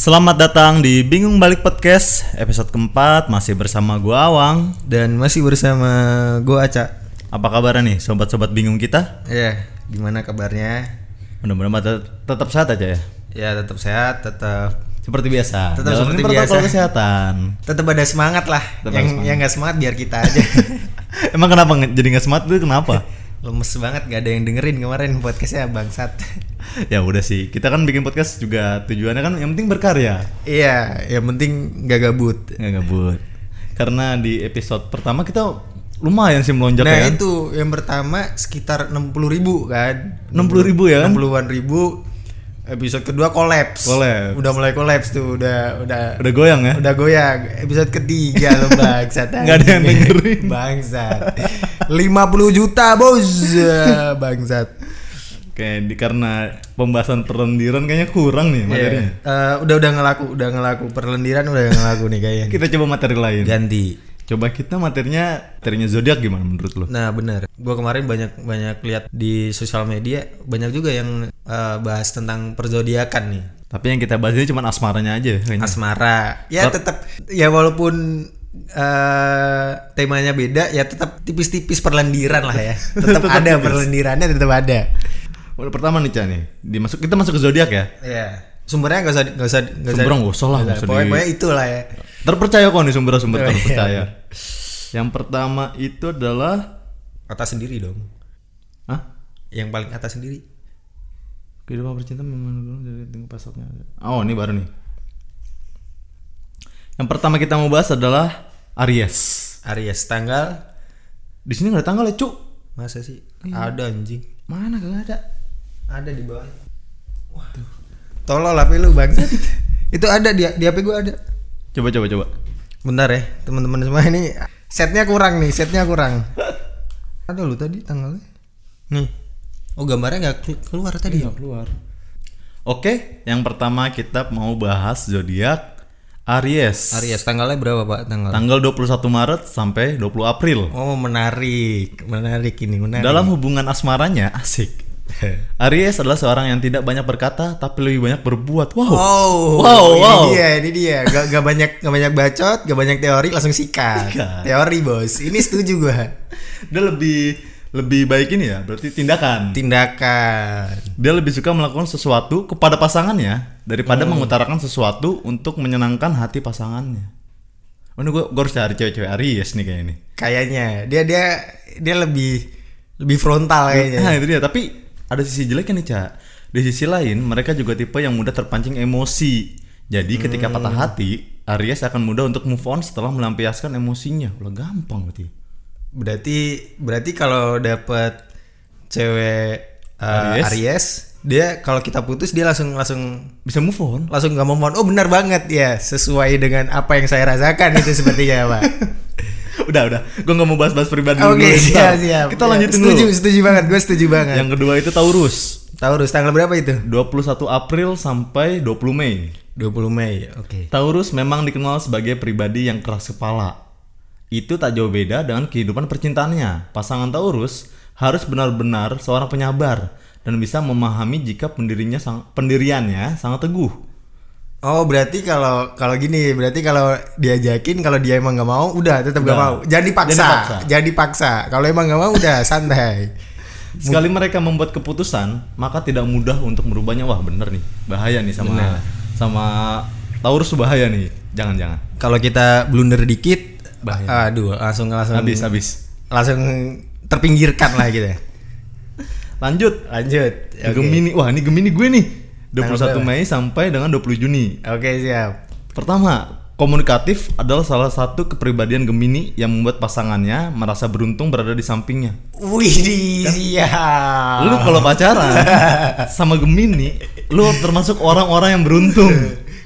Selamat datang di Bingung Balik Podcast episode keempat masih bersama gua Awang. Dan masih bersama gue Aca Apa kabar nih sobat-sobat bingung kita? Ya, gimana kabarnya? Mudah-mudahan tet- tetap sehat aja ya. Ya tetap sehat, tetap Seperti biasa. Tetap Jalanin seperti protokol biasa. kesehatan. tetap ada semangat lah. Tetap yang semangat. yang nggak semangat biar kita aja. Emang kenapa jadi nggak semangat itu kenapa? Lemes banget gak ada yang dengerin kemarin podcastnya bangsat. ya udah sih. Kita kan bikin podcast juga tujuannya kan yang penting berkarya, iya, yang penting nggak gabut. nggak gabut. Karena di episode pertama kita lumayan sih melonjak Nah ya. kan? itu yang pertama sekitar 60 ribu kan 60 ribu ya kan? 60-an ribu Episode kedua kolaps Kolaps. Udah mulai kolaps tuh Udah Udah Udah goyang ya? Udah goyang Episode ketiga lo bangsat Nggak ada yang dengerin. Bangsat 50 juta bos Bangsat Kayak di karena pembahasan perlendiran kayaknya kurang nih materinya. Iya. Eh, Udah udah ngelaku Udah ngelaku Perlendiran udah ngelaku nih kayaknya Kita coba materi lain. Ganti Coba kita materinya materinya zodiak gimana menurut lo? Nah bener, gue kemarin banyak banyak lihat di sosial media banyak juga yang eh, bahas tentang perzodiakan nih. Tapi yang kita bahas ini cuma asmaranya aja kayaknya. Asmara, ya tetap ya walaupun eh temanya beda, ya tetap tipis-tipis perlendiran lah ya. Tetap ada tipis. perlendirannya, tetap ada. Udah pertama nih Ca nih. Dimasuk kita masuk ke zodiak ya. Ya, sumbernya nggak usah nggak usah nggak usah. Sumbernya nggak usah lah, usah Pokoknya, di- pokoknya itulah ya. Terpercaya kok nih sumber-sumber Oh, iya. terpercaya. Yang pertama itu adalah Atas sendiri dong. Hah? Yang paling atas sendiri. Kehidupan percintaan memang dari pasoknya. Oh, ini baru nih. Yang pertama kita mau bahas adalah Aries. Aries tanggal Di sini nggak ada tanggal ya, Cuk. masa sih? Ada anjing. Mana gak ada? Ada di bawah. Waduh. Tolol HP lu bangsat. itu ada di di HP gua ada. Coba coba coba. Bentar ya, teman-teman semua ini setnya kurang nih, setnya kurang. ada lu tadi tanggalnya. Nih. Oh, gambarnya nggak kelu- keluar tadi. Iya, keluar. Oke, yang pertama kita mau bahas zodiak Aries. Aries tanggalnya berapa, Pak? Tanggal. Tanggal 21 Maret sampai 20 April. oh, menarik. Menarik ini, menarik. Dalam hubungan asmaranya asik. Aries adalah seorang yang tidak banyak berkata tapi lebih banyak berbuat. Wow. Wow, Wow, ini wow. dia, ini dia. Gak, gak banyak, gak banyak bacot, gak banyak teori, langsung sikat. Sikat. Teori bos, ini setuju gua. Dia lebih lebih baik ini ya, berarti tindakan. Tindakan. Dia lebih suka melakukan sesuatu kepada pasangannya daripada mengutarakan sesuatu untuk menyenangkan hati pasangannya. Oh, ini gue harus cari cewek-cewek Aries nih kayak ini. Kayaknya dia dia dia lebih lebih frontal kayaknya. Nah itu dia, tapi ada sisi jeleknya nih Cak. Di sisi lain, mereka juga tipe yang mudah terpancing emosi. Jadi ketika patah hati, Aries akan mudah untuk move on setelah melampiaskan emosinya. Udah gampang berarti. Berarti berarti kalau dapet cewek uh, Aries? Aries. dia kalau kita putus dia langsung langsung Bisa move on. langsung nggak mau move on. Oh benar banget ya, sesuai dengan apa yang saya rasakan itu sepertinya pak. udah, udah. Gue nggak mau bahas-bahas pribadi Oke dulu. siap siap. Kita Ya, lanjutin setuju, dulu. Setuju banget, gue setuju banget. Yang kedua itu Taurus. Taurus tanggal berapa itu? 21 April sampai 20 Mei. 20 Mei. Oke. Taurus memang dikenal sebagai pribadi yang keras kepala. Itu tak jauh beda dengan kehidupan percintaannya. Pasangan Taurus harus benar-benar seorang penyabar dan bisa memahami jika pendirinya sang, pendiriannya sangat teguh. Oh berarti kalau kalau gini berarti kalau diajakin kalau dia emang nggak mau udah tetap nggak mau jangan dipaksa Jangan dipaksa. jangan dipaksa kalau emang nggak mau udah santai Sekali mereka membuat keputusan, maka tidak mudah untuk merubahnya. Wah, bener nih. Bahaya nih sama Bener. sama Taurus bahaya nih. Jangan-jangan. kalau kita blunder dikit Bahaya. aduh langsung langsung Habis, habis. langsung terpinggirkan lah gitu ya Lanjut. lanjut Oke. Gemini. Wah, ini Gemini gue nih. 21 Tanggal berapa? Mei sampai dengan 20 Juni. oke siap Pertama, komunikatif adalah salah satu kepribadian Gemini yang membuat pasangannya merasa beruntung berada di sampingnya. wih siap Lu kalau pacaran sama Gemini, lu termasuk orang-orang yang beruntung.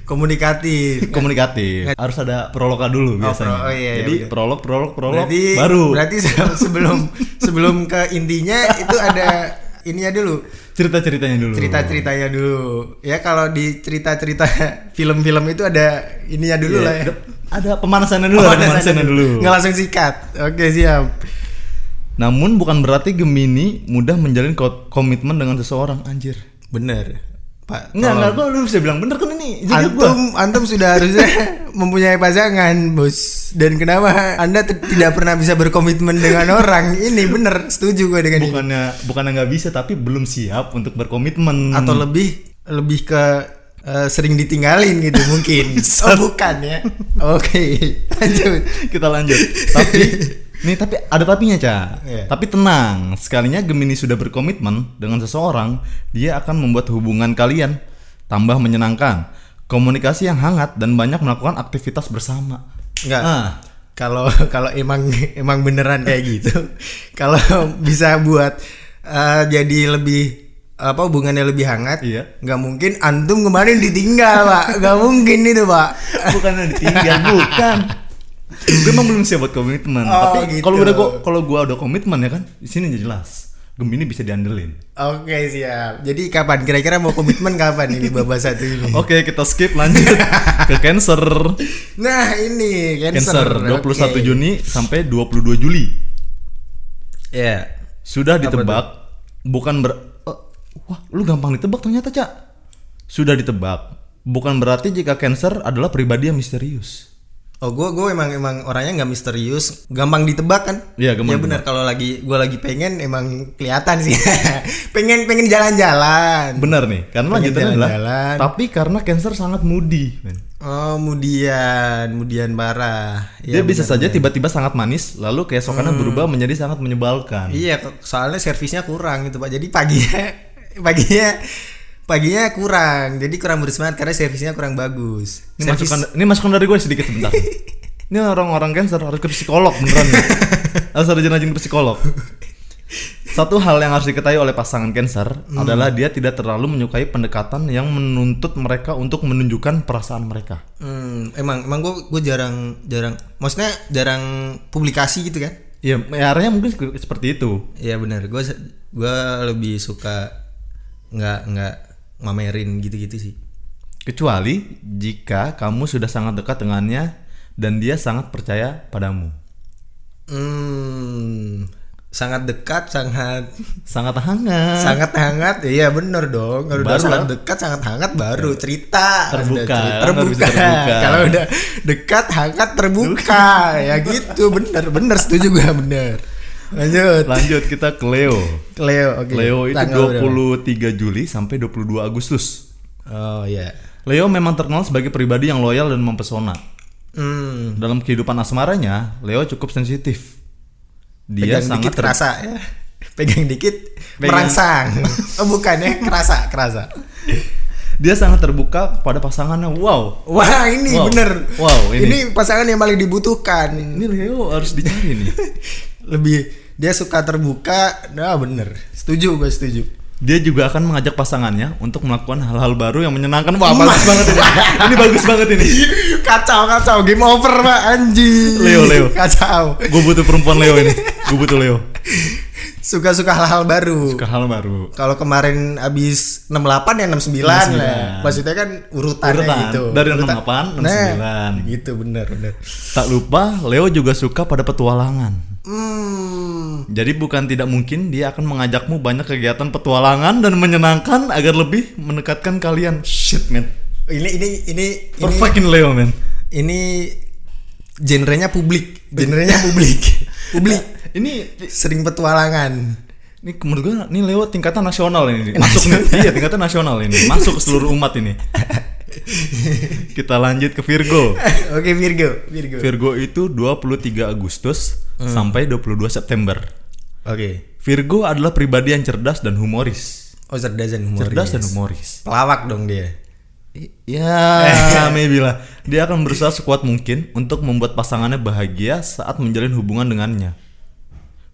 komunikatif Komunikatif. Harus ada prologa dulu biasanya. pro- oh iya, iya, Jadi bener. prolog, prolog, prolog, berarti baru berarti se- sebelum sebelum ke intinya itu ada ininya dulu cerita-ceritanya dulu. cerita-ceritanya dulu ya kalau di cerita-cerita film-film itu ada ininya dulu Iya, lah ya ada- pemanasannya dulu, ada pemanasannya dulu. nggak langsung sikat oke siap Namun bukan berarti Gemini mudah menjalin ko- komitmen dengan seseorang, anjir. bener Pak. Enggak, enggak, gua lu bisa bilang bener kan ini juga gua. Antum, antum sudah harusnya mempunyai pasangan, bos. Dan kenapa anda tidak pernah bisa berkomitmen dengan orang? Ini bener, setuju gue dengan ini. Bukannya bukannya nggak bisa tapi belum siap untuk berkomitmen. Atau lebih lebih ke eh, sering ditinggalin gitu mungkin. oh bukan ya? Oke, lanjut. kita lanjut. Tapi nih tapi ada tapinya, Ca. Iya. Tapi tenang, sekalinya Gemini sudah berkomitmen dengan seseorang, dia akan membuat hubungan kalian tambah menyenangkan, komunikasi yang hangat dan banyak melakukan aktivitas bersama. Enggak. Ah. Kalau kalau emang emang beneran kayak gitu, kalau bisa buat eh, jadi lebih apa hubungannya lebih hangat, Iya. nggak mungkin antum kemarin ditinggal pak, nggak mungkin itu pak. bukan ditinggal, bukan. gue emang belum siap buat komitmen. Oh, tapi gitu. kalau udah gua kalau gua udah komitmen ya kan, di sini jelas. Gemini bisa diandelin. Oke siap. Jadi kapan kira-kira mau komitmen kapan ini babak satu ini? Oke, kita skip lanjut ke Cancer. Nah ini cancer. Cancer 21 Oke. Juni sampai 22 Juli. Ya. Sudah ditebak, bukan ber Eh, Wah, lu gampang ditebak ternyata, Cak. Sudah ditebak, bukan berarti jika Cancer adalah pribadi yang misterius. Oh gue gue emang emang orangnya nggak misterius, gampang ditebak kan? Iya, gampang Ya benar kalau lagi gue lagi pengen emang kelihatan sih. pengen pengen jalan-jalan. Benar nih, karena Pengen lanjutannya adalah jalan-jalan. tapi karena Cancer sangat moody. Oh, kemudian, kemudian parah. Dia Ya, bisa saja tiba-tiba sangat manis, lalu keesokannya berubah menjadi sangat menyebalkan. Iya, soalnya servisnya kurang gitu pak. Jadi paginya, paginya, paginya kurang. Jadi kurang bersemangat karena servisnya kurang bagus. Ini Servis- masukan, ini masukan dari gue sedikit sebentar. ini orang-orang cancer harus ke psikolog beneran nih. harus rajin-rajin ke psikolog. Satu hal yang harus diketahui oleh pasangan cancer adalah dia tidak terlalu menyukai pendekatan yang menuntut mereka untuk menunjukkan perasaan mereka. Hmm, emang emang gue gue jarang jarang, maksudnya jarang publikasi gitu kan? Iya, ya, arahnya mungkin se- seperti itu. Iya benar. Gue gue lebih suka nggak nggak mamerin gitu-gitu sih. Kecuali jika kamu sudah sangat dekat dengannya dan dia sangat percaya padamu. Hmm, sangat dekat, sangat Sangat hangat. sangat hangat. Iya bener dong. Kalau udah sangat dekat, sangat hangat baru cerita. Terbuka, cerita, terbuka. terbuka. Kalau udah dekat, hangat, terbuka. ya gitu, bener, bener setuju gue bener. Lanjut. Lanjut kita ke Leo. Leo, oke. Leo itu Tanggal berapa? 23 Juli sampai 22 Agustus. Oh iya. Leo memang terkenal sebagai pribadi yang loyal dan mempesona. Hmm. Dalam kehidupan asmaranya, Leo cukup sensitif. Dia Pegang sangat dikit kerasa ya. Pegang dikit Pegang- merangsang. oh bukan ya, kerasa, kerasa. dia sangat terbuka pada pasangannya. Wow. Wah, ini Wow. bener. Wow, ini. ini pasangan yang paling dibutuhkan. Ini Leo harus dicari nih. Lebih dia suka terbuka. Nah, bener. Setuju, gue setuju. Dia juga akan mengajak pasangannya untuk melakukan hal-hal baru yang menyenangkan. Wah, bagus banget ini. Ini bagus banget ini. kacau, kacau. Game over, Pak. Anjing. Leo, Leo. Kacau. Gue butuh perempuan Leo ini. Gue butuh Leo. Suka-suka hal-hal baru. Suka hal baru. Kalau kemarin abis 68 ya 69 lah. Maksudnya kan urutannya Urutan. gitu. Dari Urutan. 68, 69. Nah, gitu bener bener. Tak lupa, Leo juga suka pada petualangan. Hmm. Jadi bukan tidak mungkin dia akan mengajakmu banyak kegiatan petualangan dan menyenangkan agar lebih mendekatkan kalian. Shit man. Ini ini ini ini Perfect in Leo man. ini genrenya publik, genrenya publik. publik Ini sering petualangan. ini menurut gue ini Leo tingkatan nasional ini. Masuk nih. Iya tingkatan nasional ini. Masuk ke seluruh umat ini. Kita lanjut ke Virgo. Oke Virgo, Virgo. Virgo itu 23 Agustus sampai 22 September. Oke. Virgo adalah pribadi yang cerdas dan humoris. Oh cerdas dan humoris. Cerdas dan humoris. Pelawak dong dia. Ya, maybe lah. Dia akan berusaha sekuat mungkin untuk membuat pasangannya bahagia saat menjalin hubungan dengannya.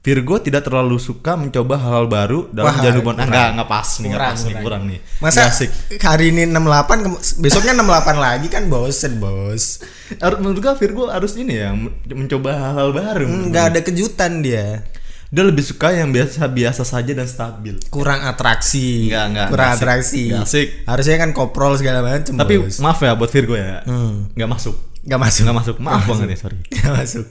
Virgo tidak terlalu suka mencoba hal-hal baru dalam Wah, menjalin hubungan. Ah, enggak, enggak pas nih, enggak Kurang, pas nih, kurang. nih. Masa asik. hari ini 68 ke- besoknya 68 lagi kan bosen bos. Harus menurut gua Virgo harus ini ya, men- mencoba hal-hal baru. Nggak ada kejutan dia. Dia lebih suka yang biasa-biasa saja dan stabil. Kurang atraksi. Nggak, nggak, Kurang asik. atraksi. Asik. Harusnya kan koprol segala macam. Tapi bos. maaf ya buat Virgo ya. Hmm. Masuk. nggak masuk. Nggak masuk. Maaf banget ya, sorry. Nggak masuk.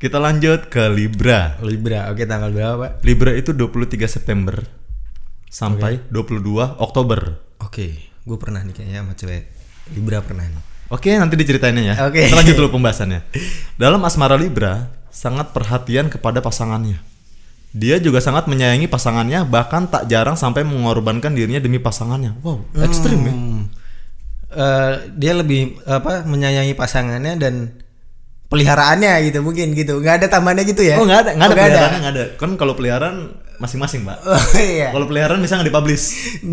Kita lanjut ke Libra. Libra. Oke tanggal berapa pak? Libra itu 23 September sampai 22 Oktober. Oke. gue pernah nih kayaknya sama cewek Libra pernah nih. Oke, nanti diceritainnya ya. Oke. Kita lanjut dulu pembahasannya. Dalam asmara Libra, sangat perhatian kepada pasangannya. Dia juga sangat menyayangi pasangannya, bahkan tak jarang sampai mengorbankan dirinya demi pasangannya. Wow, ekstrim ya. Hmm. Eh, dia lebih apa menyayangi pasangannya dan peliharaannya gitu mungkin gitu. nggak ada tambahannya gitu ya? Oh nggak ada, nggak ada Oh, peliharaannya nggak ada. Kan kalau peliharaan masing-masing, Pak. Oh iya. Kalau peliharaan bisa nggak dipublish.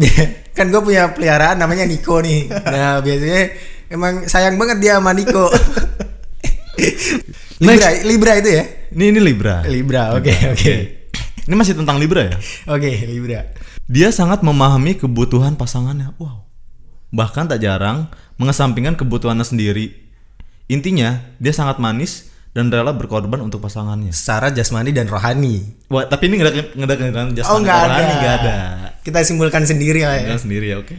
kan gue punya peliharaan namanya Niko nih. Nah biasanya emang sayang banget dia sama Niko. Libra, Libra itu ya? Ini ini Libra. Libra, oke oke. Ini masih tentang Libra ya. Oke, Libra. Dia sangat memahami kebutuhan pasangannya. Wow. Bahkan tak jarang mengesampingkan kebutuhannya sendiri. Intinya, dia sangat manis dan rela berkorban untuk pasangannya. Secara jasmani dan rohani. Wah, tapi ini nggak ada nggak ada jasmani Oh rohani, nggak ada. Kita simpulkan sendiri lah ya. Dia sendiri ya, oke.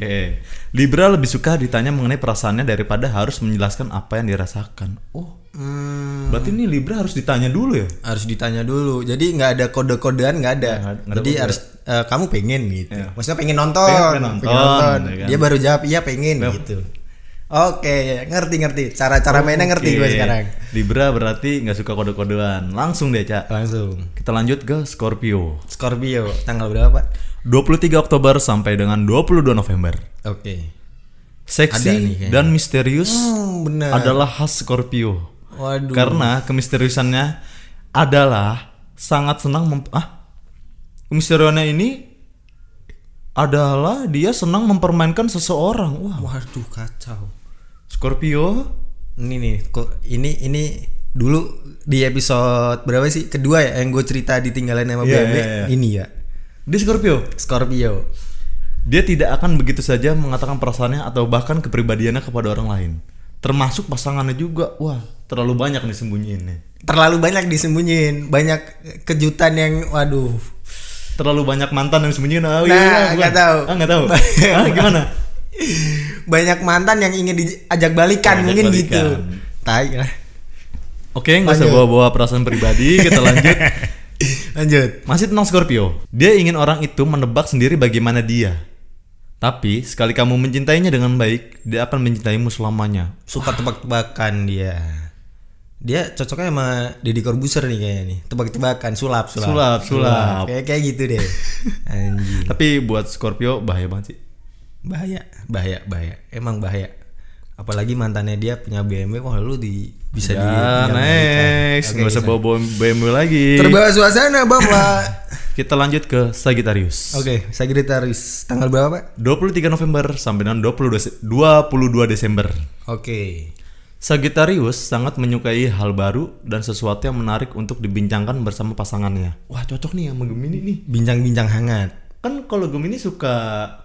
Libra lebih suka ditanya mengenai perasaannya daripada harus menjelaskan apa yang dirasakan. Oh, Hmm, berarti ini Libra harus ditanya dulu ya? harus ditanya dulu. Jadi nggak ada kode-kodean nggak ada. Nggak ada- Jadi kode. harus eh, kamu pengen gitu. Iya. Maksudnya pengen nonton. Pengen- pengen nonton, ya kan? Dia baru jawab iya pengen gitu. Oke, ngerti ngerti. Cara-cara mainnya ngerti gue sekarang. Libra berarti nggak suka kode-kodean. Langsung deh, Cak. Langsung. Kita lanjut ke Scorpio. Scorpio tanggal berapa? 23 Oktober sampai dengan 22 November. Oke. Seksi nih kayaknya. dan misterius Hmm, benar. adalah khas Scorpio. Waduh. Karena kemisteriusannya adalah sangat senang mem- ah kemisteriusannya ini adalah dia senang mempermainkan seseorang. Wah, Waduh kacau. Scorpio Ini nih, ini ini dulu di episode berapa sih? Kedua ya yang gue cerita ditinggalin sama Iya, BMW. iya, iya. Ini ya. dia Scorpio. Scorpio. Dia tidak akan begitu saja mengatakan perasaannya atau bahkan kepribadiannya kepada orang lain. Termasuk pasangannya juga. Wah, terlalu banyak nih sembunyiinnya. Terlalu banyak disembunyiin, banyak kejutan yang waduh. Terlalu banyak mantan yang sembunyiin. Oh, Nah, bukan. nggak tahu. Ah, nggak tahu. ah, gimana? Banyak mantan yang ingin diajak balikan mungkin balikan. gitu. Tai lah. Oke, nggak usah bawa-bawa perasaan pribadi. Kita lanjut. Lanjut. Masih tentang Scorpio. Dia ingin orang itu menebak sendiri bagaimana dia. Tapi sekali kamu mencintainya dengan baik, dia akan mencintaimu selamanya. Suka tebak-tebakan dia. Dia cocoknya sama Deddy Corbuzier nih kayaknya nih. Tebak-tebakan, sulap, sulap. Sulap, sulap. Kayak kayak gitu deh. Anjing. Tapi buat Scorpio bahaya banget sih. Bahaya bahaya bahaya emang bahaya apalagi mantannya dia punya BMW wah lu di bisa di Ya, punya next. Oke, Nggak usah bisa. bawa BMW lagi. terbawa suasana bapak Kita lanjut ke Sagittarius. oke Sagittarius tanggal berapa pak 23 November sampai dengan 22, Dese- 22 Desember. oke Sagittarius sangat menyukai hal baru dan sesuatu yang menarik untuk dibincangkan bersama pasangannya. Wah, cocok nih sama Gemini nih. bincang-bincang hangat Kan kalau Gemini suka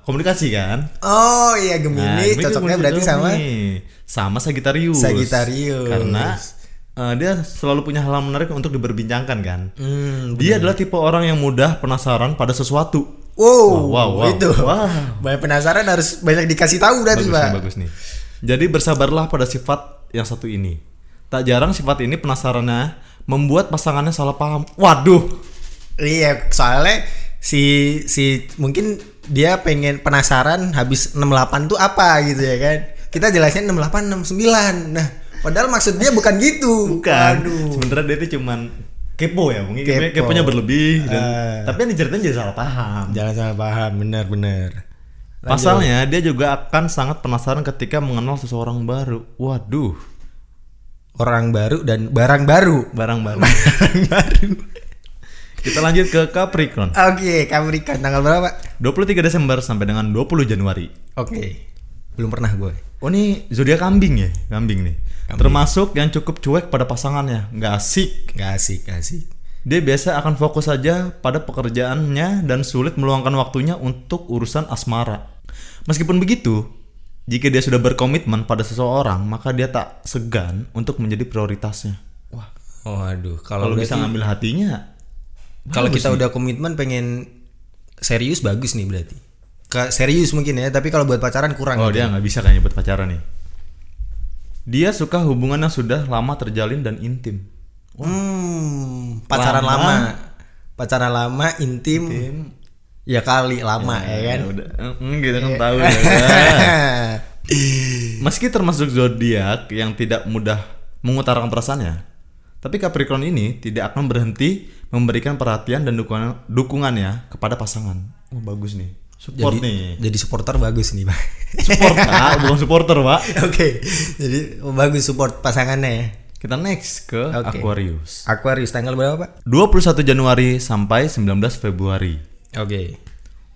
komunikasi kan? oh iya Nah, Gemini Gemini cocoknya komunikasi berarti sama sama Sagittarius. Sagittarius. Karena eh, dia selalu punya hal menarik untuk diperbincangkan kan. hmm, Dia adalah tipe orang yang mudah penasaran pada sesuatu. wow, wow, wow. itu Wow. banyak penasaran harus banyak dikasih tahu berarti bagus pak nih, bagus nih. Jadi bersabarlah pada sifat yang satu ini. Tak jarang sifat ini penasarannya membuat pasangannya salah paham. Waduh, Iya, soalnya si si mungkin dia pengen penasaran habis 68 tuh apa gitu ya kan. Kita jelasin 68 69. Nah, padahal maksud dia bukan gitu. bukan. Aduh. Sementara dia itu cuman kepo ya, mungkin kepo. Kepo. keponya berlebih. Dan, Ah. Tapi yang diceritain jadi salah paham. Jangan salah paham, benar-benar. Pasalnya dia juga akan sangat penasaran ketika mengenal seseorang baru. Waduh, Orang baru dan barang baru. barang baru. Barang baru. Kita lanjut ke Capricorn. Oke, Capricorn tanggal berapa? 23 Desember sampai dengan 20 Januari. Oke. Belum pernah gue. Oh ini zodiak kambing ya, kambing nih. Kambing. Termasuk yang cukup cuek pada pasangannya, nggak asik. Gak asik, gak asik. Dia biasa akan fokus saja pada pekerjaannya dan sulit meluangkan waktunya untuk urusan asmara. Meskipun begitu, jika dia sudah berkomitmen pada seseorang, maka dia tak segan untuk menjadi prioritasnya. Wah, Waduh, kalau kalau bisa ngambil hatinya, Kalau kita nih. udah komitmen pengen serius bagus nih berarti. Ke serius mungkin ya, tapi kalau buat pacaran kurang. Oh gitu. dia nggak bisa kayaknya buat pacaran nih. Dia suka hubungan yang sudah lama terjalin dan intim. Hmm, pacaran Lama. lama. Pacaran lama, intim. Intim. Ya kali lama ya, kan. Ya udah, mm, gitu kan tahu ya. Meski termasuk zodiak yang tidak mudah mengutarakan perasaannya, tapi Capricorn ini tidak akan berhenti memberikan perhatian dan dukungan dukungannya kepada pasangan. Oh bagus nih, support jadi, nih. jadi supporter bagus nih, Pak. Support Pak, bukan supporter Pak. Oke. Jadi oh, bagus support pasangannya ya. Kita next ke Oke. Aquarius. Aquarius tanggal berapa, Pak? 21 Januari sampai 19 Februari. Oke.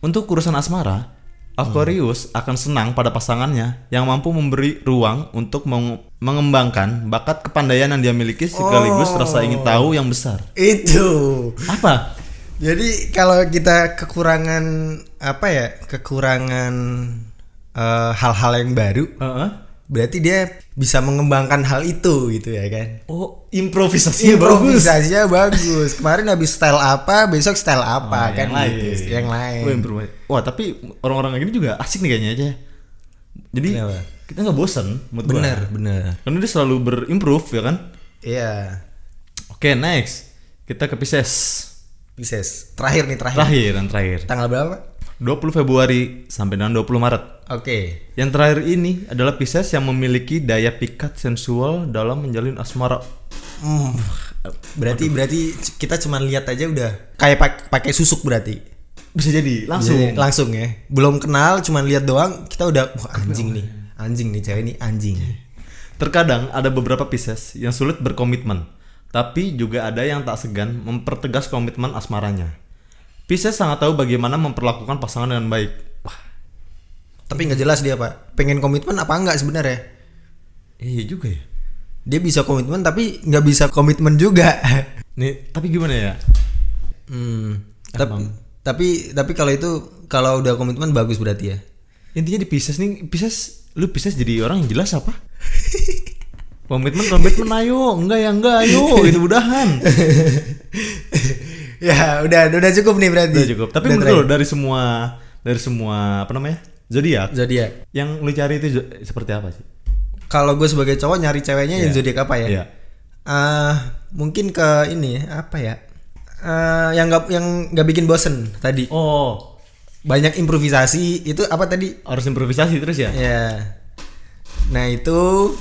Untuk urusan asmara, Aquarius akan senang pada pasangannya yang mampu memberi ruang untuk meng- mengembangkan bakat kepandaian yang dia miliki sekaligus rasa ingin tahu yang besar. Itu. Apa? Jadi kalau kita kekurangan apa ya? Kekurangan eh, hal-hal yang baru, Heeh. Berarti dia bisa mengembangkan hal itu gitu ya kan? Oh, improvisasi bagus. Improvisasinya bagus. Kemarin habis style apa, besok style apa Oh, kan yang lain. gitu. Yang lain. Oh. Wah, tapi orang-orang kayak gini juga asik nih kayaknya aja. Jadi Kenapa? kita nggak bosan menurut gua. bener, bener. Karena dia selalu berimprove ya kan. Iya. Oke, next. Kita ke Pisces. Pisces. Terakhir nih terakhir. Terakhir dan terakhir. Tanggal berapa? 20 Februari sampai dengan 20 Maret. Oke. Yang terakhir ini adalah Pisces yang memiliki daya pikat sensual dalam menjalin asmara. Hmm. Berarti berarti kita cuma lihat aja udah kayak pak- pakai susuk berarti. Bisa jadi langsung. Jadi, langsung ya. Belum kenal cuma lihat doang kita udah wah anjing nih. Anjing nih cewek ini anjing. Terkadang ada beberapa Pisces yang sulit berkomitmen, tapi juga ada yang tak segan mempertegas komitmen asmaranya. Pisces sangat tahu bagaimana memperlakukan pasangan dengan baik. Wah, Tapi nggak jelas dia pak. Pengen komitmen apa enggak sebenarnya? iya juga ya. Dia bisa komitmen tapi nggak bisa komitmen juga. Nih, tapi gimana ya? Hmm. Tapi tapi tapi kalau itu kalau udah komitmen bagus berarti ya. Intinya di Pisces nih, Pisces, lu Pisces jadi orang yang jelas apa? komitmen, komitmen, ayo, enggak ya enggak, ayo, itu udahan. ya udah udah cukup nih berarti. Udah cukup. Tapi Udah menurut dari semua dari semua apa namanya zodiak zodiak. yang lu cari itu seperti apa sih? Kalau gue sebagai cowok nyari ceweknya yang Iya. zodiak apa ya? Iya. Ah, mungkin ke ini apa ya? Eh, yang nggak yang nggak bikin bosen tadi. Oh, Banyak improvisasi itu apa tadi? harus improvisasi terus ya? Ya. Nah itu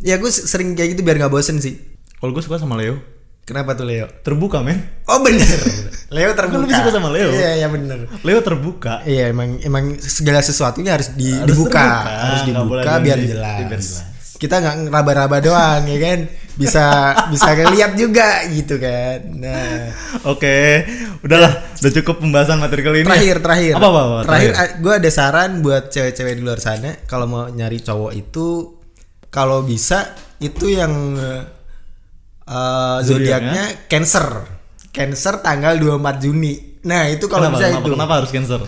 ya gue sering kayak gitu biar nggak bosen sih. Kalau gue suka sama Leo, Kenapa tuh Leo? terbuka men. Oh bener. Leo terbuka. lebih suka sama Leo. Iya iya bener. Leo terbuka. Iya emang emang segala sesuatunya harus di- Harus dibuka, terbuka, harus dibuka biar di- jelas. biar jelas. Kita nggak ngeraba-raba doang ya kan, bisa bisa ngeliat juga gitu kan. Nah Oke, udahlah, udah cukup pembahasan materi kali ini. terakhir terakhir Apa apa? apa? terakhir gue ada saran buat cewek-cewek di luar sana kalau mau nyari cowok itu kalau bisa itu yang uh, zodiaknya Cancer. Cancer tanggal 24 Juni. Nah, itu kalau kenapa, bisa kenapa, itu. kenapa harus cancer?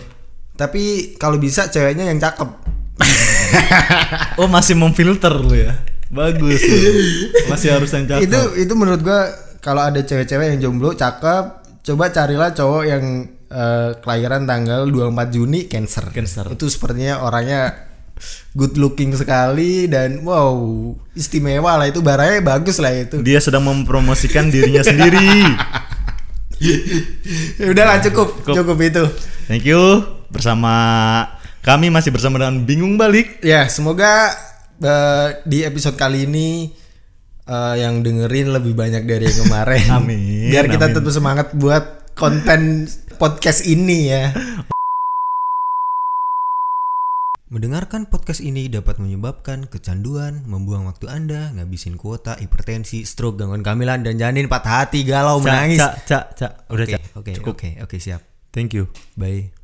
Tapi kalau bisa ceweknya yang cakep. Oh masih memfilter lu ya? Bagus. lu. Masih harus yang cakep. itu itu menurut gua kalau ada cewek-cewek yang jomblo cakep coba carilah cowok yang eh, kelahiran tanggal 24 Juni Cancer. Cancer. Itu sepertinya orangnya good looking sekali dan wow istimewa lah itu barangnya bagus lah itu. Dia sedang mempromosikan dirinya sendiri. Ya udahlah cukup, Cukup. cukup itu. Thank you. Bersama kami masih bersama dengan Bingung Balik. Ya semoga eh, di episode kali ini eh, yang dengerin lebih banyak dari yang kemarin. Amin, Biar kita amin. tetap semangat buat konten podcast ini ya. Mendengarkan podcast ini dapat menyebabkan kecanduan, membuang waktu Anda, ngabisin kuota, hipertensi, stroke, gangguan kehamilan, dan janin patah hati, galau, Cak, menangis. cak, cak, cak. Udah Oke, cak. oke, Cukup. oke, oke, siap. Thank you. Bye.